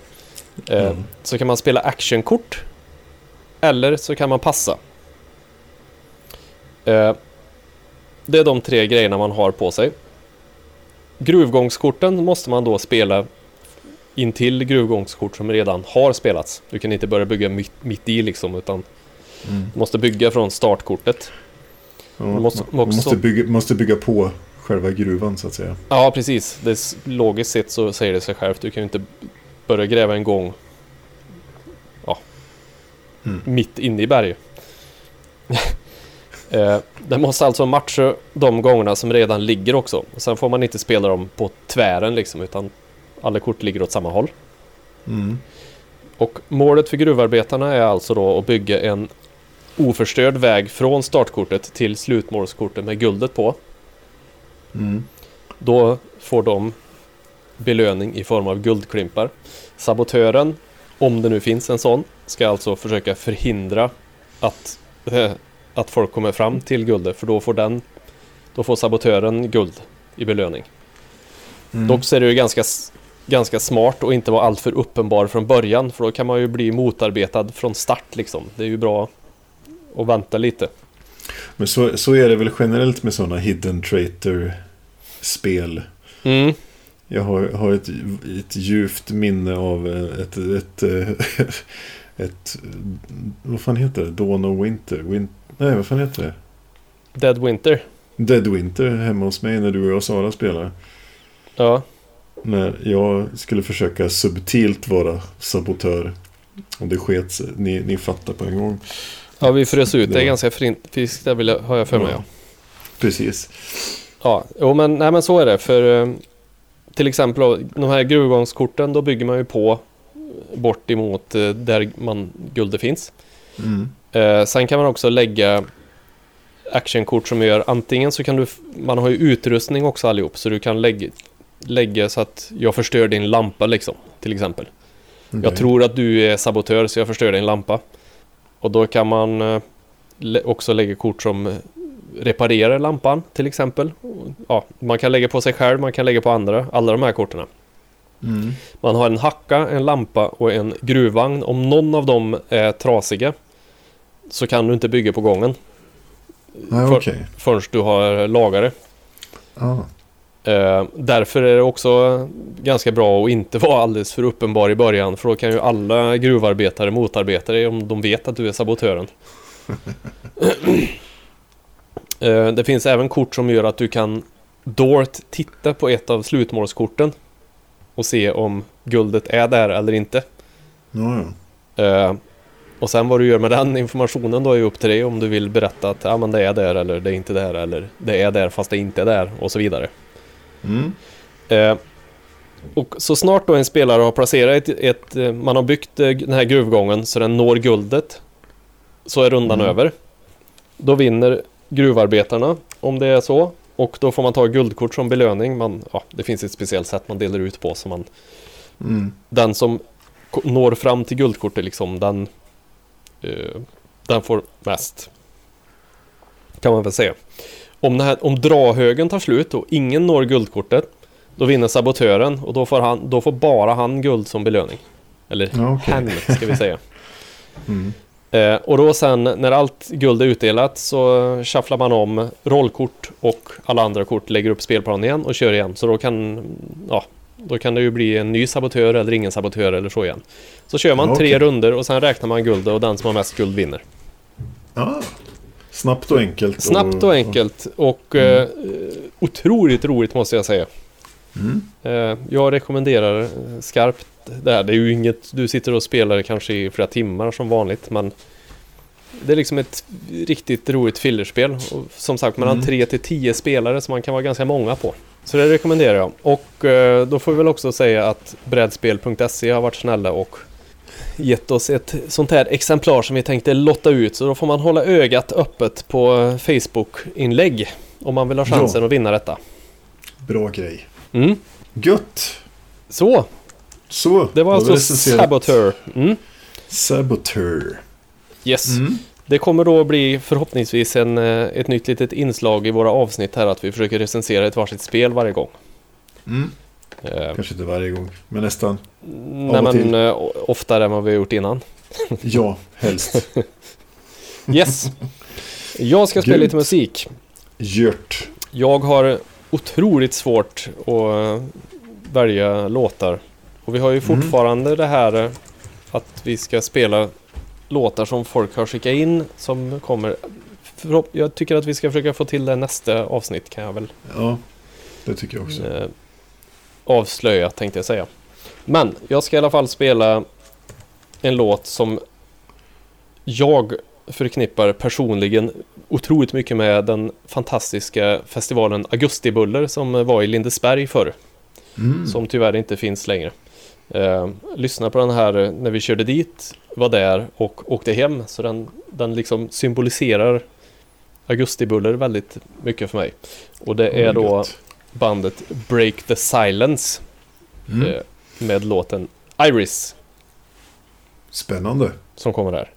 Eh, Mm. Så kan man spela actionkort. Eller så kan man passa. Eh, Det är de tre grejerna man har på sig. Gruvgångskorten måste man då spela intill gruvgångskort som redan har spelats. Du kan inte börja bygga mitt, mitt i liksom utan Mm. du måste bygga från startkortet. Ja, Man måste- också- måste, bygga, måste bygga på själva gruvan så att säga. Ja, precis. Det är, logiskt sett så säger det sig självt. Du kan ju inte börja gräva en gång ja, Mm. mitt inne i berget. (laughs) eh, den måste alltså matcha de gångerna som redan ligger också. Sen får man inte spela dem på tvären liksom, utan alla kort ligger åt samma håll. Mm. Och målet för gruvarbetarna är alltså då att bygga en oförstörd väg från startkortet till slutmålskortet med guldet på. Mm. Då får de belöning i form av guldklimpar. Sabotören, om det nu finns en sån, ska alltså försöka förhindra att, eh, att folk kommer fram till guldet. För då får den Då får sabotören guld i belöning. Mm. Dock så är det ju ganska, ganska smart att inte vara alltför uppenbar från början. För då kan man ju bli motarbetad från start liksom. Det är ju bra att vänta lite. Men så, så är det väl generellt med sådana hidden traitor-spel. Mm. Jag har, har ett, ett djupt minne av eh, ett, ett, eh, (laughs) ett, vad fan heter det? Dawn of Winter? Win, nej, vad fan heter det? Dead Winter. Dead Winter hemma hos mig när du och jag och Sara spelade. Ja. När jag skulle försöka subtilt vara sabotör. Och det sket. Ni, ni fattar på en gång. Ja, vi frös ut. Det är ganska friskt, det vill jag, har jag för mig. Ja. Precis. Ja, jo, men, nej, men så är det. För eh, till exempel de här gruvgångskorten, då bygger man ju på bort emot eh, där man, guldet finns. Mm. Eh, sen kan man också lägga actionkort som gör antingen så kan du, man har ju utrustning också allihop, så du kan lägga, lägga så att jag förstör din lampa liksom, till exempel. Jag Okej. tror att du är sabotör så jag förstör din lampa. Och då kan man eh, också lägga kort som eh, reparerar lampan till exempel. Ja, man kan lägga på sig själv, man kan lägga på andra, alla de här korten. Mm. Man har en hacka, en lampa och en gruvvagn. Om någon av dem är trasiga så kan du inte bygga på gången Nej, För- förrän du har lagare. Ah. Eh, därför är det också ganska bra att inte vara alldeles för uppenbar i början för då kan ju alla gruvarbetare motarbeta dig om de vet att du är sabotören. (clears throat) eh, det finns även kort som gör att du kan Dort titta på ett av slutmålskorten och se om guldet är där eller inte. Ja. Eh, Och sen vad du gör med den informationen då är upp till dig om du vill berätta att ja, men det är där eller det är inte där eller det är där fast det inte är där och så vidare. Mm. Eh, och så snart då en spelare har placerat ett, ett eh, man har byggt eh, den här gruvgången så den når guldet så är rundan Mm. över. Då vinner gruvarbetarna om det är så och då får man ta guldkort som belöning. Man, ja, det finns ett speciellt sätt man delar ut på så man Mm. den som når fram till guldkortet liksom den eh, den får mest. Kan man väl säga. Om, det här, om drahögen tar slut och ingen når guldkortet då vinner sabotören och då får, han, då får bara han guld som belöning. Eller Ja, okej. hen ska vi säga. (laughs) Mm. Eh, och då sen när allt guld är utdelat så shufflar man om rollkort och alla andra kort lägger upp spelplanen igen och kör igen. Så då kan, ja, då kan det ju bli en ny sabotör eller ingen sabotör eller så igen. Så kör man Ja, tre runder och sen räknar man guldet och den som har mest guld vinner. Ah. Snabbt och enkelt. Snabbt och enkelt och eh, otroligt roligt måste jag säga. Mm. Eh, jag rekommenderar eh, skarpt det här. Det är ju inget du sitter och spelar kanske i flera timmar som vanligt men det är liksom ett riktigt roligt fillerspel. Och som sagt mellan Mm. 3 till 10 spelare som man kan vara ganska många på. Så det rekommenderar jag. Och eh, då får vi väl också säga att brädspel.se har varit snälla och gett oss ett sånt här exemplar som vi tänkte lotta ut. Så då får man hålla ögat öppet på Facebook-inlägg om man vill ha chansen Ja. att vinna detta. Bra grej. Mm. Gött! Så, Så, det var alltså Saboteur. Mm. Saboteur. Yes. Mm. Det kommer då bli förhoppningsvis en, eh, ett nytt litet inslag i våra avsnitt här att vi försöker recensera ett varsitt spel varje gång. Mm. Eh, Kanske inte varje gång, men nästan. nej men till. eh, oftare än vad vi har gjort innan. (laughs) Ja, helst. (laughs) Yes! Jag ska spela Grymt. lite musik. Gjort. Jag har otroligt svårt att eh, välja låtar. Och vi har ju Mm. fortfarande det här att vi ska spela låtar som folk har skickat in som kommer. Jag tycker att vi ska försöka få till det nästa avsnitt kan jag väl Ja, det tycker jag också. Avslöja tänkte jag säga. Men jag ska i alla fall spela en låt som jag förknippar personligen otroligt mycket med den fantastiska festivalen Augustibuller som var i Lindesberg förr. Mm. Som tyvärr inte finns längre. Eh, lyssna på den här när vi körde dit, var där och åkte hem. Så den, den liksom symboliserar Augustibuller väldigt mycket för mig. Och det är då Gött. Bandet Break the Silence Mm. eh, med låten Iris Spännande. som kommer här.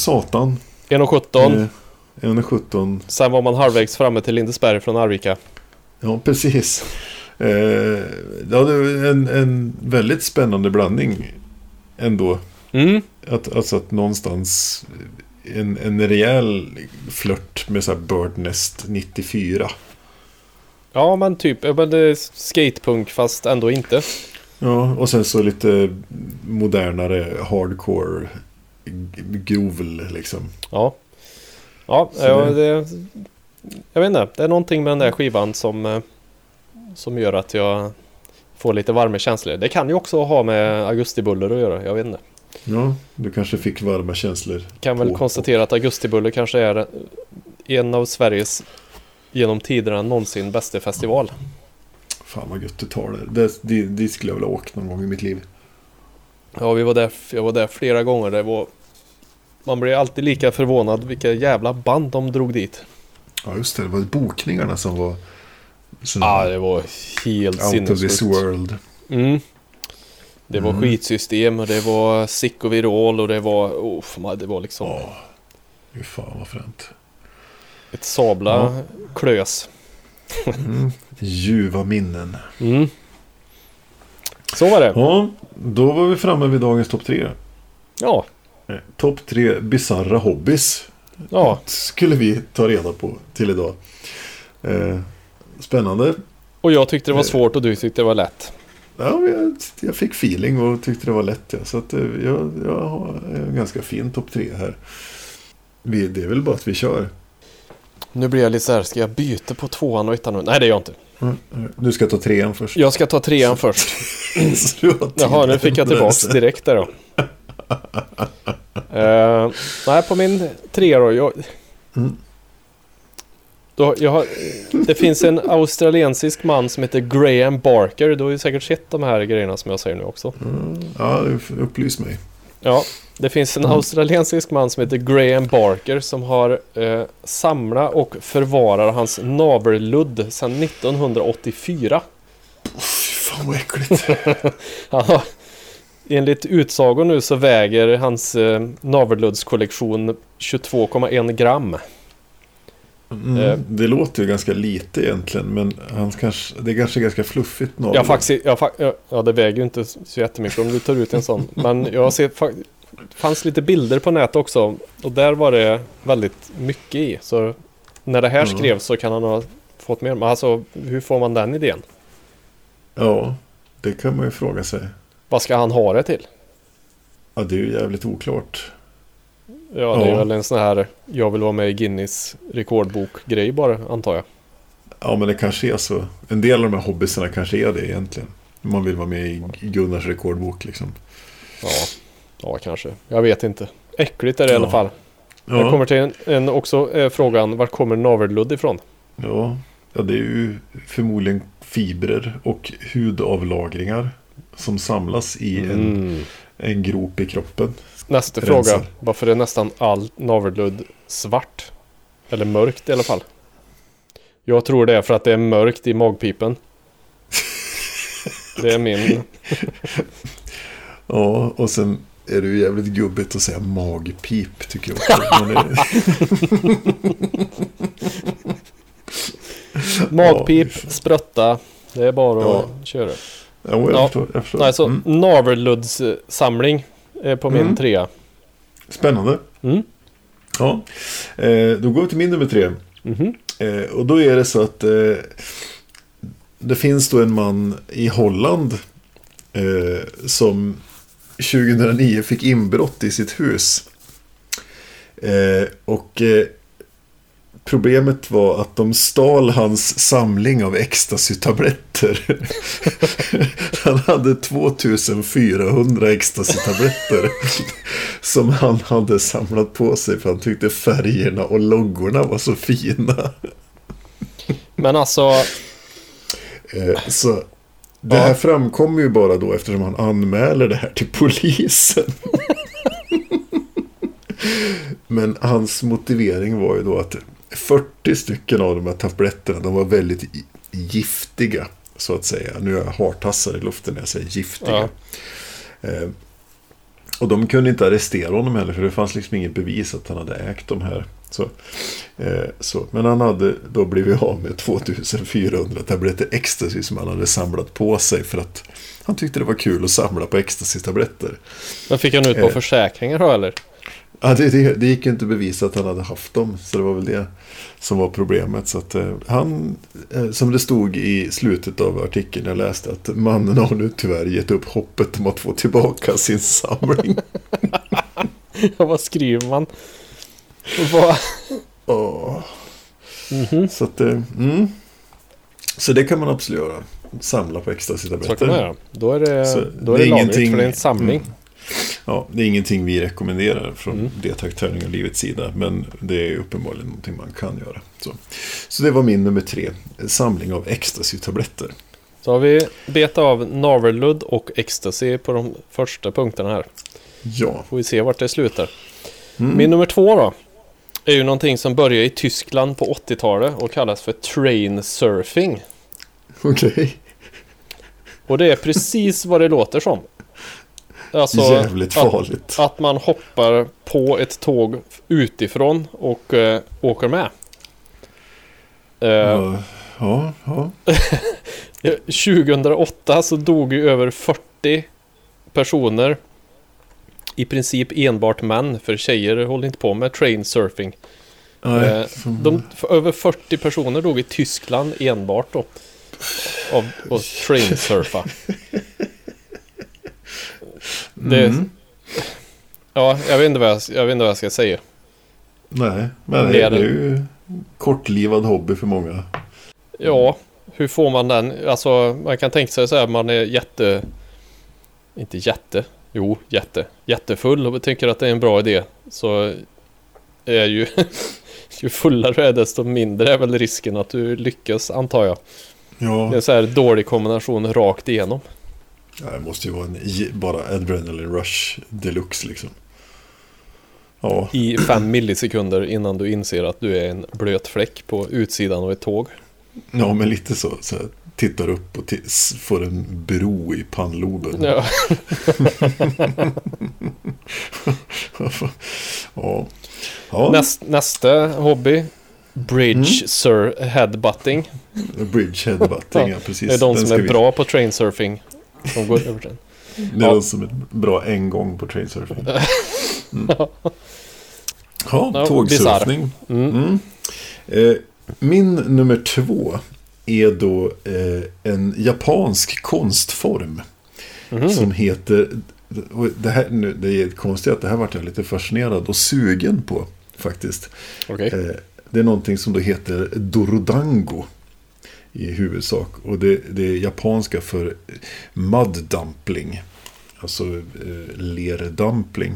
Satan. 1.17. Eh, 1.17. Sen var man halvvägs framme till Lindesberg från Arvika. Ja, precis. Eh, ja, det är en, en väldigt spännande blandning ändå. Mm. Att, alltså att någonstans en, en rejäl flört med så här Birdnest 94. Ja men typ, men skatepunk fast ändå inte. Ja, och sen så lite modernare hardcore grovel liksom. Ja. Ja, Så ja det- det... Jag vet inte, det är någonting med den där skivan som, eh, som gör att jag får lite varma känslor. Det kan ju också ha med augustibuller att göra, jag vet inte. Ja, du kanske fick varma känslor. Kan väl på- konstatera att Augustibulle kanske är en av Sveriges genom tiderna någonsin bästa festival. Fan vad gött du tar det. det. det dit skulle jag vilja åka någon gång i mitt liv. Ja, vi var där, jag var där flera gånger. Det var, man blir alltid lika förvånad vilka jävla band de drog dit. Ja, just det. Det var bokningarna som var Ja, här det var helt out of this sinnessjukt. world. Mm. Det var Mm. skitsystem och det var sick och virol och det var... Oh, det var liksom Ja, fy fan vad fränt. ett sabla Ja. klös. Mm. Ljuva minnen. Mm. Så var det. Ja, då var vi framme vid dagens topp tre. Ja, Topp tre bisarra hobbys ja. skulle vi ta reda på till idag. Eh, spännande. Och jag tyckte det var Eh. svårt och du tyckte det var lätt. Ja, jag, jag fick feeling och tyckte det var lätt. Ja. Så att, eh, jag, jag har en ganska fin topp tre här. Vi, det är väl bara att vi kör. Nu blir jag lite så här, ska jag byta på tvåan och ettan? Nej, det gör jag inte. Mm. Du ska ta trean först. Jag ska ta trean först. (laughs) Jaha, nu fick jag tillbaks sig. direkt där då. (laughs) Eh, nej, på min trea då. Jag, Mm. då jag har, det finns en australiensisk man som heter Graham Barker. Du har ju säkert sett de här grejerna som jag säger nu också. Mm. Ja, upplys mig. Ja, det finns en australiensisk man som heter Graham Barker som har eh, samlat och förvarar hans navelludd sedan 1984. Fy fan vad äckligt. (laughs) Han har, enligt utsago nu så väger hans eh, navelluddskollektion 22,1 gram. Mm. Eh. Det låter ju ganska lite egentligen. Men han kanske, det är kanske ganska fluffigt navel. Ja, faktiskt, ja, ja, det väger ju inte så jättemycket om du tar ut en sån. (laughs) Men jag ser fa- fanns lite bilder på nätet också. Och där var det väldigt mycket i. Så när det här skrevs så kan han ha fått mer. Men alltså, hur får man den idén? Ja, det kan man ju fråga sig. Vad ska han ha det till? Ja, det är ju jävligt oklart. Ja, det är Ja. väl en sån här jag vill vara med i Guinness rekordbok-grej bara, antar jag. Ja, men det kanske är så. En del av de här hobbysarna kanske är det egentligen. Man vill vara med i Gunnars rekordbok liksom. Ja, ja kanske. Jag vet inte. Äckligt är det i alla Ja. fall. Jag Ja, kommer till en, en också eh, frågan, var kommer navelludd ifrån? ja. ja, det är ju förmodligen fibrer och hudavlagringar som samlas i en, Mm. en grop i kroppen. Nästa Rensar. fråga. Varför är nästan all navelludd svart? Eller mörkt i alla fall. Jag tror det är för att det är mörkt i magpipen. Det är min... (laughs) Ja, och sen är det ju jävligt gubbigt att säga magpip tycker jag (laughs) Magpip, Ja. sprötta. Det är bara Ja. att köra. Ja, jag Ja. förstår. Jag förstår. Nej, så Mm. navelludssamling är på min Mm. trea. Spännande. Mm. Ja, eh, då går vi till min nummer tre. Eh, och då är det så att eh, det finns då en man i Holland eh, som 2009 fick inbrott i sitt hus. Eh, och eh, problemet var att de stal hans samling av ecstasy-tabletter. (laughs) han hade 2400 ecstasy-tabletter som han hade samlat på sig för han tyckte färgerna och loggorna var så fina. Men alltså, Eh, Så det Ja. här framkommer ju bara då eftersom han anmäler det här till polisen. (laughs) Men hans motivering var ju då att 40 stycken av de här tabletterna, de var väldigt giftiga. Så att säga. Nu är jag hartassar i luften när jag säger giftiga. Eh, och de kunde inte arrestera honom heller för det fanns liksom inget bevis att han hade ägt de här. Så, eh, så. Men han hade då blivit av med 2400 tabletter ecstasy som han hade samlat på sig för att han tyckte det var kul att samla på ecstasy-tabletter. men fick han ut på Eh. försäkringar då eller? Ja, det, det, det gick ju inte att bevisa att han hade haft dem. Så det var väl det som var problemet. Så att eh, han, eh, som det stod i slutet av artikeln jag läste, att mannen har nu tyvärr gett upp hoppet om att få tillbaka sin samling. (laughs) Vad skriver man? Vad? Åh. Mhm. Så att, eh, mm. Så det kan man absolut göra. Samla på Så kan man göra. Då är det, Så då är det, lagligt för det är en samling. Mm. Ja, det är ingenting vi rekommenderar från Mm. deltagartävling och livets sida. Men det är uppenbarligen någonting man kan göra. Så, så det var min nummer tre. Samling av ecstasy-tabletter. Så har vi betat av Naverlud och Ecstasy på de första punkterna här. Ja, Får vi se vart det slutar. Mm. Min nummer två då. Är ju någonting som började i Tyskland på 80-talet och kallas för train surfing. okej. Och det är precis vad det låter som. Alltså Jävligt att, farligt. att man hoppar på ett tåg utifrån och eh, åker med. Eh, Ja, ja, ja. (laughs) 2008 så dog ju över 40 personer. I princip enbart män, för tjejer håller inte på med train surfing. Nej, Eh, de, för över 40 personer dog i Tyskland enbart då. Av att train surfa. (laughs) Det, Mm. Ja, jag vet, inte vad jag, jag vet inte vad jag ska säga. Nej, men det, är ju kortlivad hobby för många. Ja, hur får man den? Alltså, man kan tänka sig så här, man är jätte... Inte jätte, jo, jätte. Jättefull och tycker att det är en bra idé. Så är ju... (laughs) ju fullare du är desto mindre är väl risken att du lyckas, antar jag. Det är Ja, så här dålig kombination rakt igenom. Det måste ju vara en, bara adrenaline rush deluxe liksom. Ja, I fem millisekunder innan du inser att du är en blöt fläck på utsidan av ett tåg. ja men lite så. så här, tittar upp och får en bro i pannloben. Ja. (laughs) ja. ja. Näst, nästa hobby. Bridge Mm. sur headbutting. Bridge headbutting, ja, precis. Det är de Den som är vi- bra på trainsurfing. Som går över den. Det är Ja. som är bra en gång på trainsurfing. (laughs) Mm. Ja, tågsurfning. Mm. Mm. Eh, min nummer två är då eh, en japansk konstform. Mhm. Som heter... och Det, här, nu, det är konstigt att det här vart jag lite fascinerad och sugen på faktiskt. Okej. Eh, det är någonting som då heter Dorodango i huvudsak. Och det, det är japanska för mud dumpling. Alltså eh, lerdumpling.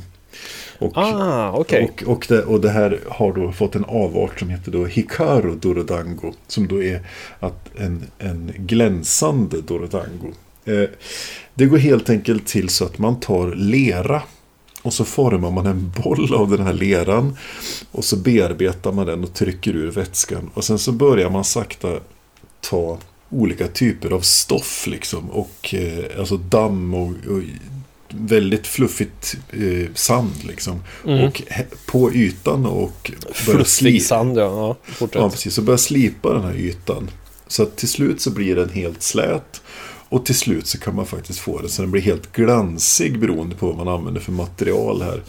Och, Ah, okej. och, och, det, och det här har då fått en avart som heter då Hikaru Dorodango. Som då är att en, en glänsande Dorodango. Eh, det går helt enkelt till så att man tar lera. Och så formar man en boll av den här leran. Och så bearbetar man den och trycker ur vätskan. Och sen så börjar man sakta ta olika typer av stoff liksom. Och eh, alltså damm och, och väldigt fluffigt eh, sand liksom. Mm. Och på ytan och Fluffig sand, ja. ja. Ja, precis. Så börjar slipa den här ytan. Så att till slut så blir den helt slät. Och till slut så kan man faktiskt få den så den blir helt glansig beroende på vad man använder för material här.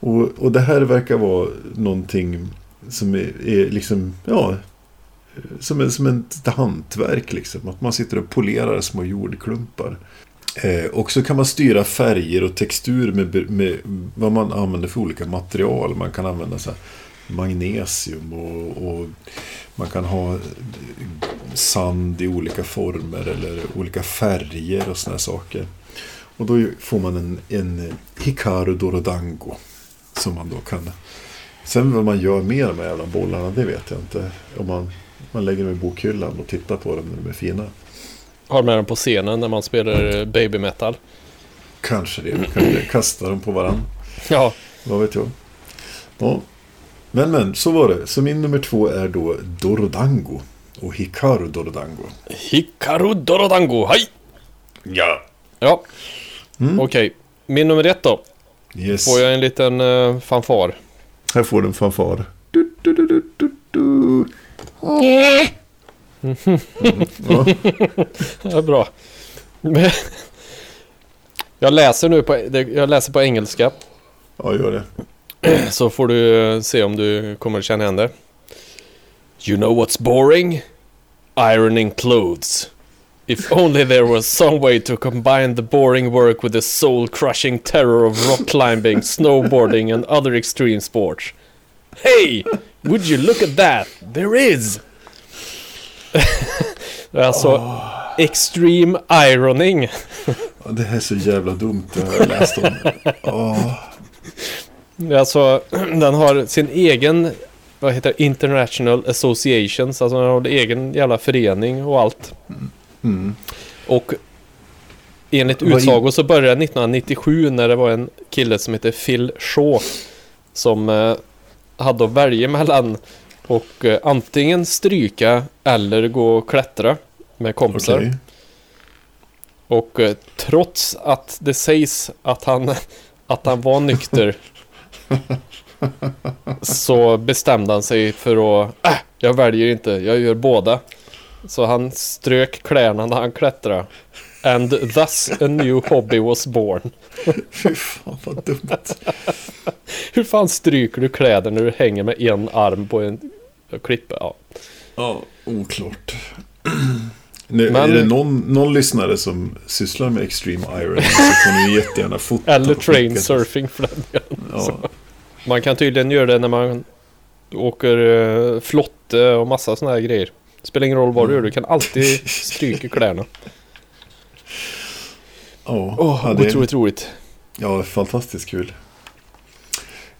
Och, och det här verkar vara någonting som är, är liksom, ja, som, en, som ett hantverk liksom. Att man sitter och polerar små jordklumpar. Eh, och så kan man styra färger och textur med, med vad man använder för olika material. Man kan använda så här magnesium och, och man kan ha sand i olika former eller olika färger och såna saker. Och då får man en, en Hikaru Dorodango som man då kan... Sen vad man gör med de här jävla bollarna, det vet jag inte. Om man, man lägger dem i bokhyllan och tittar på dem när de är fina. Har med den på scenen när man spelar eh, baby metal. Kanske det. Kanske kasta dem på varandra. Ja, Vad vet jag. Ja. Men men, så var det. Så min nummer två är då Dorodango. Och Hikaru Dorodango. Hikaru Dorodango, hej! Ja. Ja, Mm. okej. Min nummer ett då. Yes. Får jag en liten uh, fanfar. Här får du en fanfar. Du, du, du, Ja. Ja, bra. Men- Jag läser nu på, det- jag läser på engelska. ja, gör det. Så får du se om du kommer känna igen det. You know what's boring? Ironing clothes. If only there was some way to combine the boring work with the soul-crushing terror of rock climbing, (laughs) snowboarding and other extreme sports. Hey! Would you look at that? There is! alltså, Extreme Ironing. Det här är så jävla dumt, det har jag läst om. Det är Alltså, den har sin egen, vad heter det, International Associations. Alltså den har en egen jävla förening och allt. mm. Och enligt utsago så började det 1997 när det var en kille som heter Phil Shaw. Som eh, hade att välja mellan och eh, antingen stryka eller gå och klättra med kompisar. Okej. Och eh, trots att det sägs att han, (laughs) att han var nykter (laughs) så bestämde han sig för att äh, jag väljer inte, jag gör båda. Så han strök kläderna när han klättrade. And thus a new hobby was born. (laughs) Fy fan vad dumt. Hur fan stryker du kläder när du hänger med en arm på en klippa? Ja. Ja, oklart. (clears throat) Nu, Men- Är det någon, någon lyssnare som sysslar med extreme iron så får ni jättegärna fota. Eller train surfing för den delen. Ja, Man kan tydligen göra det när man åker uh, flotte och massa sådana här grejer. Spelar ingen roll vad du gör, du kan alltid stryka kläderna. Ja, Åh, ja, det, otroligt roligt. ja, fantastiskt kul.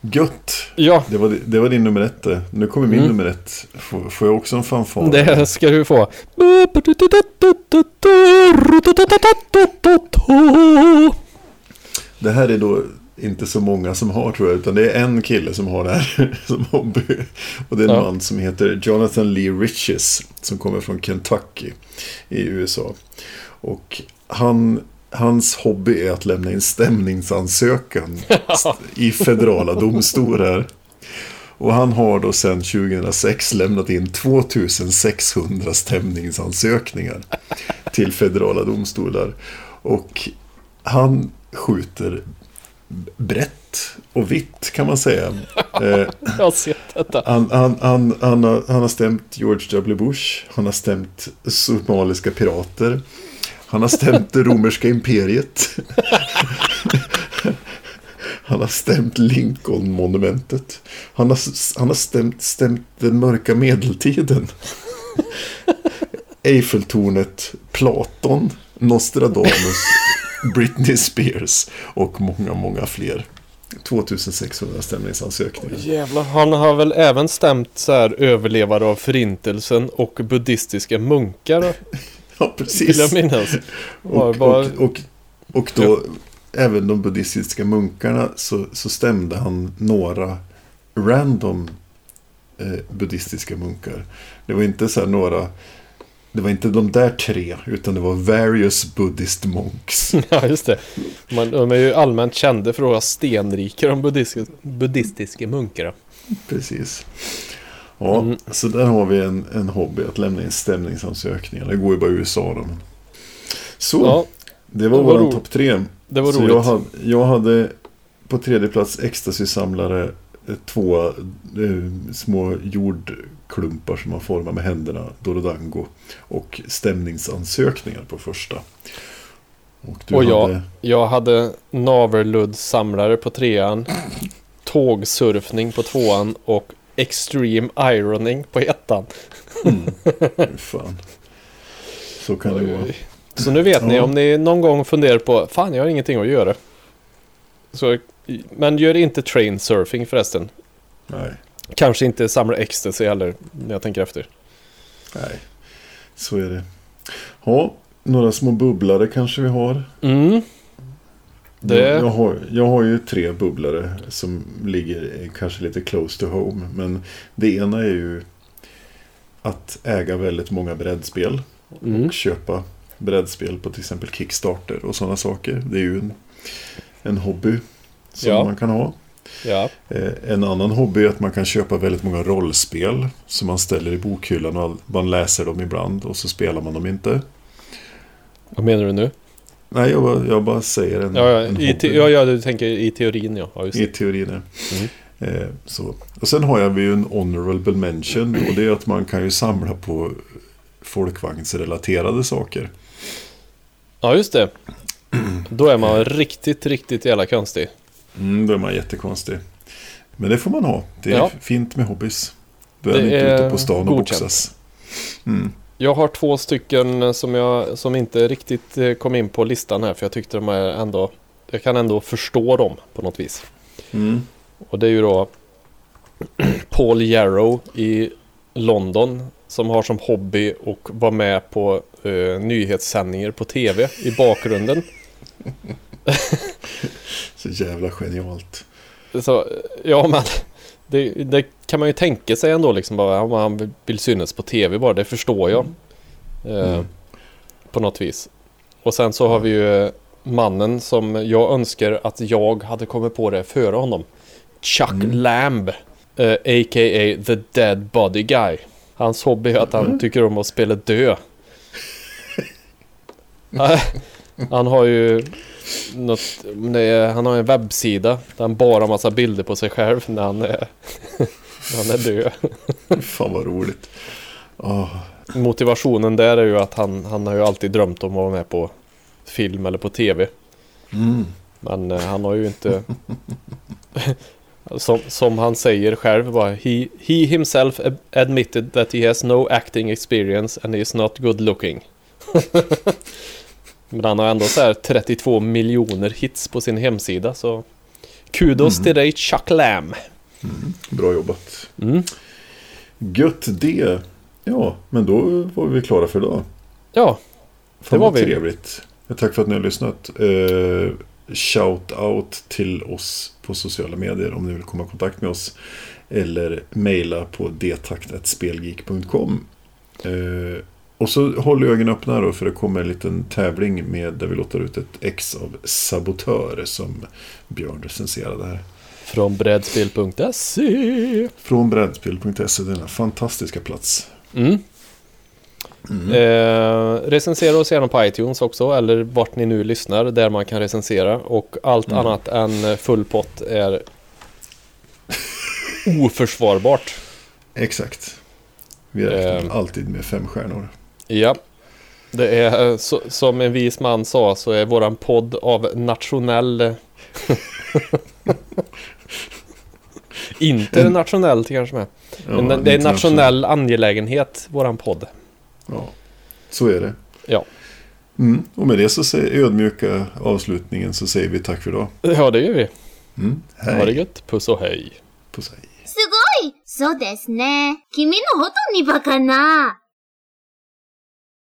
Gött. Ja, Det var, det var din nummer ett det. Nu kommer min Mm. nummer ett. Får, får jag också en fanfar? det ska du få. Det här är då inte så många som har tror jag. Utan det är en kille som har det här (laughs) som hobby. Och det är en Ja. man som heter Jonathan Lee Riches. Som kommer från Kentucky i USA. Och han, hans hobby är att lämna in stämningsansökan (laughs) i federala domstolar. Och han har då sedan 2006 lämnat in 2600 stämningsansökningar till federala domstolar. Och han skjuter brett och vitt kan man säga. (laughs) Eh, Jag har sett detta. han, han, han, han, har, han har stämt George W. Bush. Han har stämt somaliska pirater. Han har stämt det romerska imperiet. Han har stämt Lincoln-monumentet. Han har, han har stämt, stämt den mörka medeltiden. Eiffeltornet, Platon, Nostradamus, Britney Spears och många, många fler. 2600 stämningsansökningar. Jävlar, han har väl även stämt så här överlevare av förintelsen och buddhistiska munkar. Ja, Vill precis. jag minnas. Och, bara- och, och, och då, även de buddhistiska munkarna, så, så stämde han några random eh, buddhistiska munkar. Det var inte så här några, det var inte de där tre, utan det var various buddhist monks. (laughs) Ja, just det. Man, de är ju allmänt kända för att vara stenrika, de buddhistiska, buddhistiska munkarna. Precis. Ja, Mm. så där har vi en, en hobby, att lämna in stämningsansökningar. Det går ju bara i USA då. Så, Ja, det var det var våran topp tre. det var så roligt. Jag hade, jag hade på tredje plats ecstasy-samlare, eh, två eh, små jordklumpar som man formar med händerna, Dorodango. Och stämningsansökningar på första. Och du Och jag, hade, jag hade navelludd-samlare på trean, tågsurfning på tvåan och extreme ironing på ettan. Fy fan. Så kan det gå. Så nu vet ni, Ja. om ni någon gång funderar på, fan jag har ingenting att göra. Så, men gör inte train surfing förresten. Nej, Kanske inte samla ecstasy heller, när jag tänker efter. nej. Så är det. Ja, några små bubblare kanske vi har. Mm. Det- Jag, jag, har, jag har ju tre bubblare som ligger kanske lite close to home. Men det ena är ju att äga väldigt många brädspel. Mm. Och köpa brädspel på till exempel Kickstarter och sådana saker. Det är ju en, en hobby som Ja. man kan ha. Ja. Eh, En annan hobby är att man kan köpa väldigt många rollspel som man ställer i bokhyllan och man läser dem ibland och så spelar man dem inte. Vad menar du nu? Nej, jag bara, jag bara säger en, Ja, ja, en i hobby. ja, ja, du tänker i teorin ja. ja I teorin. ja. Mm. Eh, så. Och sen har jag ju en honorable mention och det är att man kan ju samla på folkvagnsrelaterade saker. ja, just det. Då är man riktigt, riktigt jävla konstig. Mm, då är man jättekonstig. Men det får man ha. Det är Ja. fint med hobbys. Då är man inte ute på stan och godkänt. boxas. Mm. Jag har två stycken som, jag, som inte riktigt eh, kom in på listan här för jag tyckte de är ändå Jag kan ändå förstå dem på något vis. Mm. Och det är ju då (clears throat) Paul Yarrow i London som har som hobby och vara med på eh, nyhetssändningar på tv i bakgrunden. (laughs) Så jävla genialt. Så, ja men det, det kan man ju tänka sig ändå liksom bara om han vill synas på tv bara, det förstår jag. Eh, Mm. På något vis. Och sen så har vi ju eh, mannen som jag önskar att jag hade kommit på det före honom. Chuck Lamb. eh, A.k.a. The Dead Body Guy. Hans hobby är att han tycker om att spela dö. (laughs) Eh, han har ju något, är, han har en webbsida där han bara har massa bilder på sig själv när han är, (laughs) när han är död. (laughs) Fan vad roligt. Åh, Motivationen där är ju att han, han har ju alltid drömt om att vara med på film eller på tv. Mm. Men eh, han har ju inte... (laughs) som, som han säger själv bara he, he himself ad- admitted that he has no acting experience and is not good looking. Men han har ändå så här 32 miljoner hits på sin hemsida så Kudos till dig Chuck Lamb. Bra jobbat. Mm. Gött det. Ja, men då var vi klara för idag. Ja, Fan Det var vi. trevligt. Tack för att ni har lyssnat. Eh, shout out till oss på sociala medier om ni vill komma i kontakt med oss. Eller mejla på detakt.spelgeek.com. Eh, och så håll ögonen öppna då för det kommer en liten tävling med där vi låter ut ett ex av Sabotör som Björn recenserade här. från brädspel.se. Från brädspel.se, denna fantastiska plats. Mm. Eh, recensera oss gärna på iTunes också eller vart ni nu lyssnar där man kan recensera och allt annat än full pott är oförsvarbart. (laughs) Exakt. Vi räknar Ehm. alltid med fem stjärnor. Ja, det är eh, så, som en vis man sa så är våran podd av nationell (laughs) Internationellt kanske med. Ja, Men det är en internationell- nationell angelägenhet, våran podd. Ja, så är det. Ja. Mm. Och med det så säger ödmjuka avslutningen så säger vi tack för idag. Ja, det gör vi. Mm. Ha det gött. Puss och hej. Puss hej. すごいそうですね。君のほとんにバカな。